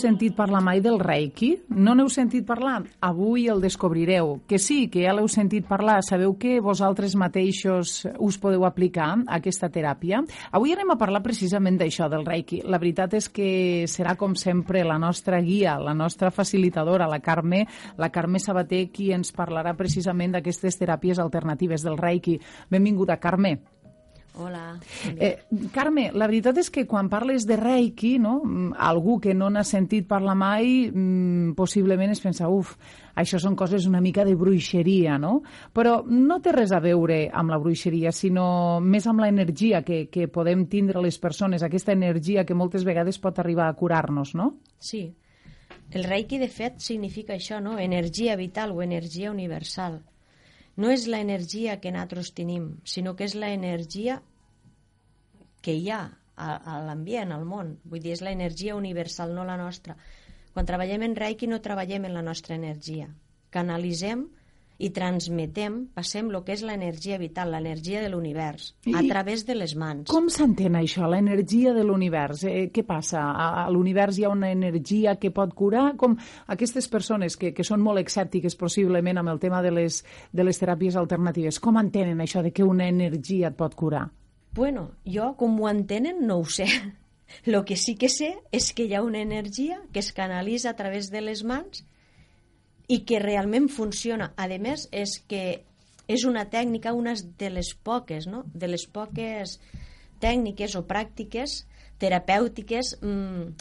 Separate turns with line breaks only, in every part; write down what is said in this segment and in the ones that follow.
sentit parlar mai del Reiki? No n'heu sentit parlar? Avui el descobrireu. Que sí, que ja l'heu sentit parlar. Sabeu que vosaltres mateixos us podeu aplicar aquesta teràpia? Avui anem a parlar precisament d'això, del Reiki. La veritat és que serà, com sempre, la nostra guia, la nostra facilitadora, la Carme, la Carme Sabater, qui ens parlarà precisament d'aquestes teràpies alternatives del Reiki. Benvinguda, Carme.
Hola.
Eh, Carme, la veritat és que quan parles de Reiki, no, algú que no n'ha sentit parlar mai, mmm, possiblement es pensa, uf, això són coses una mica de bruixeria, no? Però no té res a veure amb la bruixeria, sinó més amb l'energia que, que podem tindre les persones, aquesta energia que moltes vegades pot arribar a curar-nos, no?
Sí. El Reiki, de fet, significa això, no? Energia vital o energia universal no és l'energia que nosaltres tenim, sinó que és l'energia que hi ha a, a l'ambient, al món. Vull dir, és l'energia universal, no la nostra. Quan treballem en Reiki no treballem en la nostra energia. Canalitzem i transmetem, passem el que és l'energia vital, l'energia de l'univers, a través de les mans.
Com s'entén això, l'energia de l'univers? Eh, què passa? A, a l'univers hi ha una energia que pot curar? Com aquestes persones que, que són molt escèptiques possiblement amb el tema de les, de les teràpies alternatives, com entenen això de que una energia et pot curar?
Bueno, jo, com ho entenen, no ho sé. Lo que sí que sé és que hi ha una energia que es canalitza a través de les mans i que realment funciona. A més, és que és una tècnica, una de les poques, no? de les poques tècniques o pràctiques terapèutiques mmm,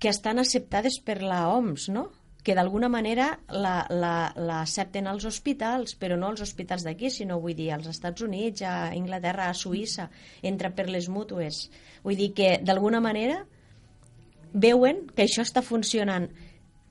que estan acceptades per la OMS, no? que d'alguna manera l'accepten la, la, als hospitals, però no als hospitals d'aquí, sinó vull dir als Estats Units, a Inglaterra, a Suïssa, entra per les mútues. Vull dir que d'alguna manera veuen que això està funcionant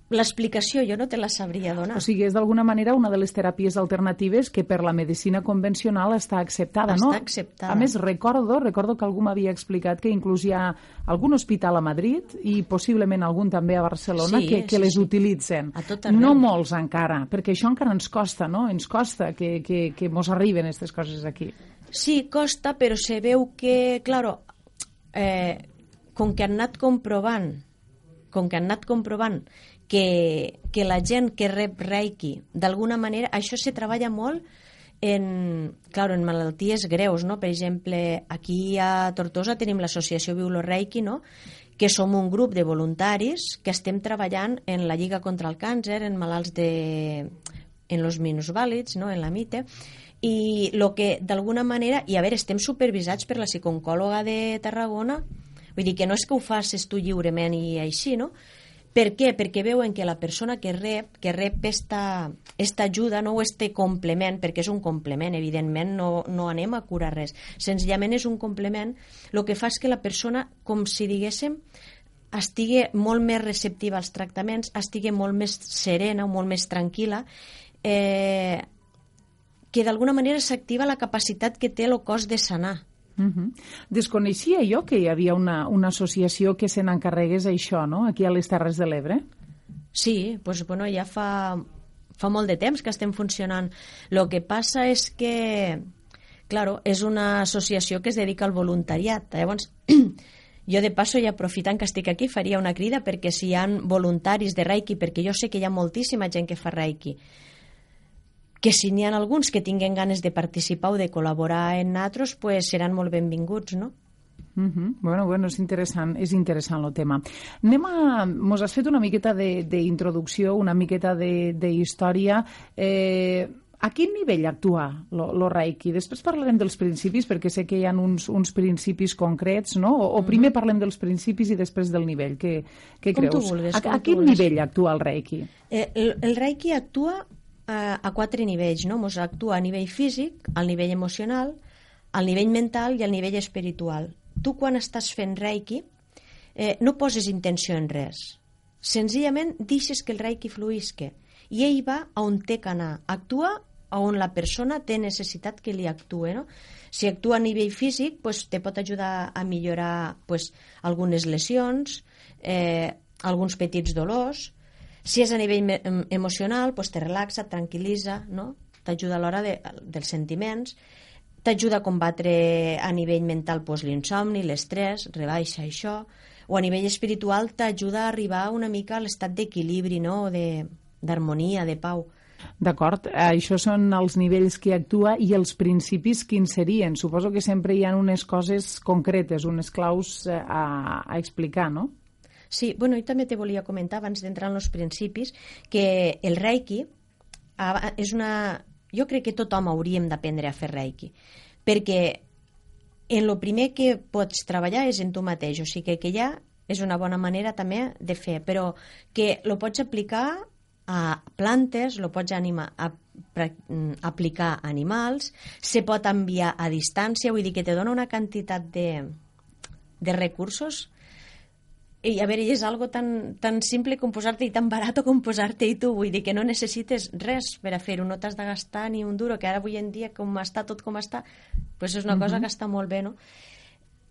L'explicació jo no te la sabria donar.
O sigui, és d'alguna manera una de les teràpies alternatives que per la medicina convencional està acceptada,
està
no?
Està acceptada.
A més, recordo, recordo que algú m'havia explicat que inclús hi ha algun hospital a Madrid i possiblement algun també a Barcelona
sí,
que, que
sí,
les
sí.
utilitzen.
A tot
no molts encara, perquè això encara ens costa, no? Ens costa que, que, que mos arriben aquestes coses aquí.
Sí, costa, però se veu que, claro, eh, com que han anat comprovant com que han anat comprovant que, que la gent que rep Reiki, d'alguna manera, això se treballa molt en, claro, en malalties greus, no? Per exemple, aquí a Tortosa tenim l'associació Viulo Reiki, no? que som un grup de voluntaris que estem treballant en la Lliga contra el Càncer, en malalts de... en los minusvàlids, no? en la MITE, i lo que d'alguna manera, i a veure, estem supervisats per la psiconcòloga de Tarragona, vull dir que no és que ho facis tu lliurement i així, no? Per què? Perquè veuen que la persona que rep, que rep esta, esta ajuda, no este complement, perquè és un complement, evidentment, no, no anem a curar res. Senzillament és un complement, el que fa és que la persona, com si diguéssim, estigui molt més receptiva als tractaments, estigui molt més serena, molt més tranquil·la, eh, que d'alguna manera s'activa la capacitat que té el cos de sanar.
Uh -huh. Desconeixia jo que hi havia una, una associació que se n'encarregués això, no?, aquí a les Terres de l'Ebre.
Sí, pues, bueno, ja fa, fa molt de temps que estem funcionant. Lo que passa és que, claro, és una associació que es dedica al voluntariat. Llavors, jo de passo i aprofitant que estic aquí faria una crida perquè si hi ha voluntaris de Reiki, perquè jo sé que hi ha moltíssima gent que fa Reiki, que si n'hi ha alguns que tinguen ganes de participar o de col·laborar en nosaltres, pues seran molt benvinguts, no?
Uh -huh. Bueno, bueno, és interessant, és interessant el tema. Anem a... Mos has fet una miqueta d'introducció, una miqueta d'història. Eh, a quin nivell actua el Reiki? Després parlarem dels principis, perquè sé que hi ha uns, uns principis concrets, no? O, o primer parlem dels principis i després del nivell. Què, què
com
creus?
Vulguis,
a, a quin nivell actua el Reiki?
Eh, el, el Reiki actua a, a quatre nivells, no? Mos actua a nivell físic, al nivell emocional, al nivell mental i al nivell espiritual. Tu, quan estàs fent Reiki, eh, no poses intenció en res. Senzillament deixes que el Reiki fluïsque i ell va on té que anar. Actua on la persona té necessitat que li actue. No? Si actua a nivell físic, pues, te pot ajudar a millorar pues, algunes lesions, eh, alguns petits dolors. Si és a nivell emocional, pues, te relaxa, et tranquil·litza, no? t'ajuda a l'hora de, dels sentiments, t'ajuda a combatre a nivell mental pues, l'insomni, l'estrès, rebaixa això, o a nivell espiritual t'ajuda a arribar una mica a l'estat d'equilibri, no? d'harmonia, de, de pau.
D'acord, això són els nivells que actua i els principis quins serien? Suposo que sempre hi ha unes coses concretes, unes claus eh, a, a explicar, no?
Sí, bueno, i també te volia comentar, abans d'entrar en els principis, que el Reiki és una... Jo crec que tothom hauríem d'aprendre a fer Reiki, perquè en lo primer que pots treballar és en tu mateix, o sigui que ja és una bona manera també de fer, però que lo pots aplicar a plantes, lo pots animar, a, a, mm, aplicar a animals, se pot enviar a distància, vull dir que te dona una quantitat de, de recursos i a veure, és algo tan, tan simple com posar-te i tan barat com posar-te i tu, vull dir que no necessites res per a fer-ho, no t'has de gastar ni un duro, que ara avui en dia com està tot com està, pues és una uh -huh. cosa que està molt bé, no?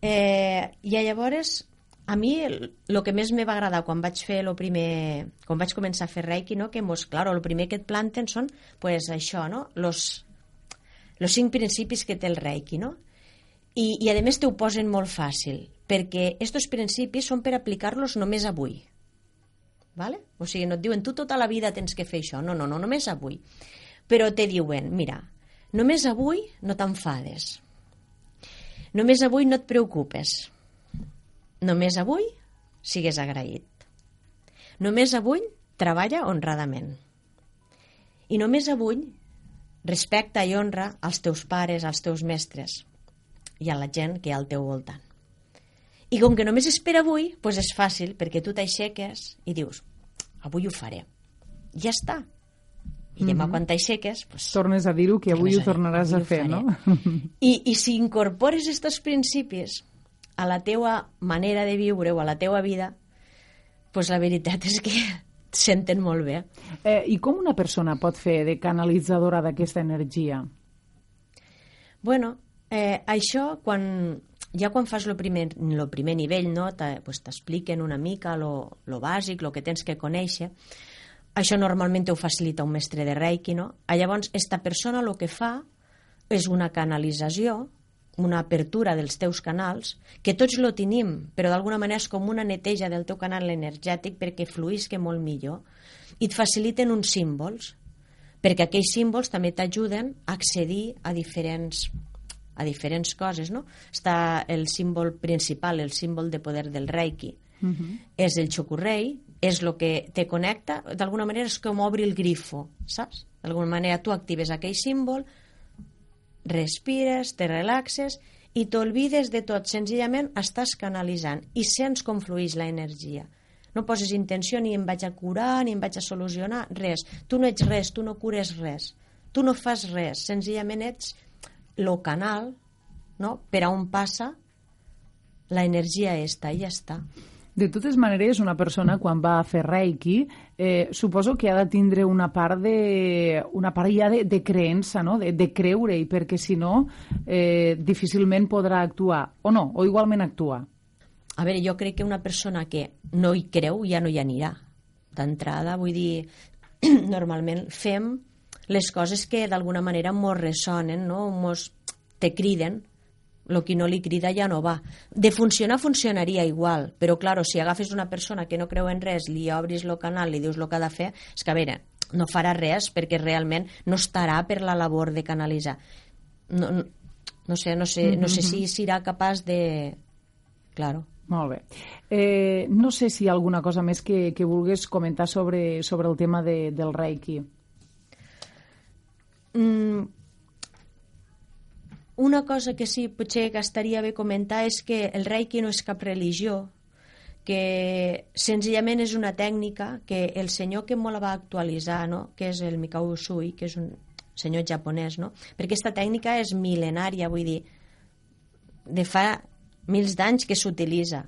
Eh, I llavors a mi el, el que més me va agradar quan vaig fer lo primer, quan vaig començar a fer Reiki, no? que mos, claro, el primer que et planten són pues, això, no? los, los cinc principis que té el Reiki, no? I, i a més t'ho posen molt fàcil, perquè aquests principis són per aplicar-los només avui. Vale? O sigui, no et diuen tu tota la vida tens que fer això, no, no, no, només avui. Però te diuen, mira, només avui no t'enfades, només avui no et preocupes, Només avui sigues agraït. Només avui treballa honradament. I només avui respecta i honra als teus pares, als teus mestres i a la gent que hi ha al teu voltant. I com que només és per avui, doncs és fàcil, perquè tu t'aixeques i dius, avui ho faré. Ja està. I demà mm -hmm. quan t'aixeques... Doncs,
Tornes a dir-ho que avui ho tornaràs a, a fer, no?
I, I si incorpores aquests principis a la teua manera de viure o a la teua vida, pues la veritat és que senten molt bé.
Eh, I com una persona pot fer de canalitzadora d'aquesta energia?
Bueno, eh, això quan, ja quan fas el primer, lo primer nivell, no, t'expliquen pues una mica lo, lo bàsic, lo que tens que conèixer, això normalment ho facilita un mestre de Reiki, no? Llavors, esta persona el que fa és una canalització una apertura dels teus canals, que tots lo tenim, però d'alguna manera és com una neteja del teu canal energètic perquè fluïsque molt millor, i et faciliten uns símbols, perquè aquells símbols també t'ajuden a accedir a diferents a diferents coses, no? Està el símbol principal, el símbol de poder del Reiki, uh -huh. és el xocurrei, és el que te connecta, d'alguna manera és com obri el grifo, saps? D'alguna manera tu actives aquell símbol, respires, te relaxes i t'olvides de tot, senzillament estàs canalitzant i sents com flueix la energia. No poses intenció ni em vaig a curar, ni em vaig a solucionar, res. Tu no ets res, tu no cures res. Tu no fas res, senzillament ets lo canal no? per a on passa la energia esta i ja està.
De totes maneres, una persona quan va a fer Reiki, eh, suposo que ha de tindre una part de, una part ja de, de creença, no? de, de creure-hi, perquè si no, eh, difícilment podrà actuar. O no, o igualment actua.
A veure, jo crec que una persona que no hi creu ja no hi anirà. D'entrada, vull dir, normalment fem les coses que d'alguna manera mos ressonen, no? mos te criden, el que no li crida ja no va. De funcionar, funcionaria igual, però, claro, si agafes una persona que no creu en res, li obris el canal, li dius el que ha de fer, és que, a veure, no farà res perquè realment no estarà per la labor de canalitzar. No, no, no sé, no sé, no sé si mm-hmm. serà capaç de... Claro.
Molt bé. Eh, no sé si hi ha alguna cosa més que, que vulgués comentar sobre, sobre el tema de, del Reiki.
Mm, una cosa que sí potser que estaria bé comentar és que el reiki no és cap religió, que senzillament és una tècnica que el senyor que me la va actualitzar, no? que és el Mikao Usui, que és un senyor japonès, no? perquè aquesta tècnica és mil·lenària, vull dir, de fa mils d'anys que s'utilitza.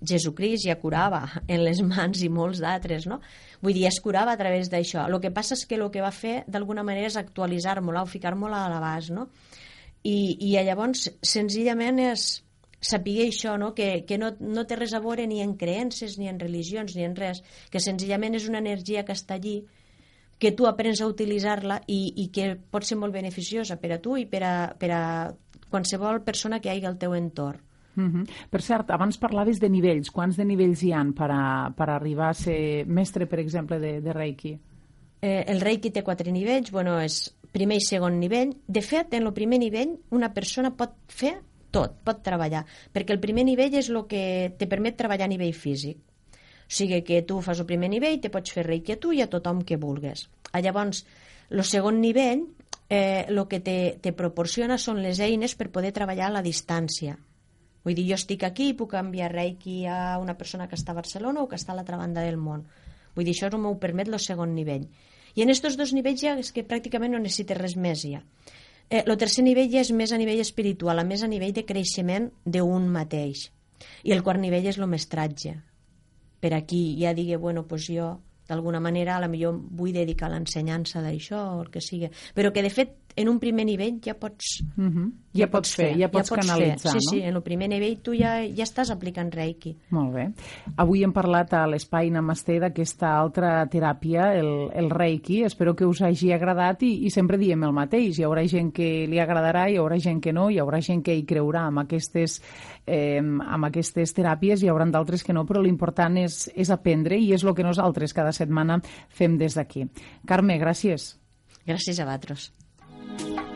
Jesucrist ja curava en les mans i molts d'altres, no? Vull dir, es curava a través d'això. El que passa és que el que va fer, d'alguna manera, és actualitzar-me-la o ficar-me-la a l'abast, no? I, i llavors senzillament és saber això, no? que, que no, no té res a veure ni en creences, ni en religions, ni en res, que senzillament és una energia que està allí, que tu aprens a utilitzar-la i, i que pot ser molt beneficiosa per a tu i per a, per a qualsevol persona que hagi al teu entorn.
Uh -huh. Per cert, abans parlaves de nivells. Quants de nivells hi han per, a, per arribar a ser mestre, per exemple, de, de Reiki?
Eh, el Reiki té quatre nivells. Bueno, és primer i segon nivell. De fet, en el primer nivell una persona pot fer tot, pot treballar, perquè el primer nivell és el que te permet treballar a nivell físic. O sigui que tu fas el primer nivell, te pots fer reiki a tu i a tothom que vulgues. A llavors, el segon nivell, eh, el que te, te proporciona són les eines per poder treballar a la distància. Vull dir, jo estic aquí i puc enviar reiki a una persona que està a Barcelona o que està a l'altra banda del món. Vull dir, això m'ho permet el segon nivell. I en aquests dos nivells ja és que pràcticament no necessites res més ja. Eh, el tercer nivell ja és més a nivell espiritual, a més a nivell de creixement d'un mateix. I el quart nivell és el mestratge. Per aquí ja digui, bueno, pues jo d'alguna manera a la millor vull dedicar l'ensenyança d'això o el que sigui. Però que de fet en un primer nivell ja pots...
Uh -huh. ja, ja pots fer, ja pots, ja pots canalitzar,
fer.
Sí,
no? sí, en el primer nivell tu ja, ja estàs aplicant Reiki.
Molt bé. Avui hem parlat a l'Espai Namaste d'aquesta altra teràpia, el, el Reiki. Espero que us hagi agradat i, i sempre diem el mateix. Hi haurà gent que li agradarà, hi haurà gent que no, hi haurà gent que hi creurà amb aquestes, eh, amb aquestes teràpies, hi haurà d'altres que no, però l'important és, és aprendre i és el que nosaltres cada setmana fem des d'aquí. Carme, gràcies.
Gràcies a vosaltres. Bye.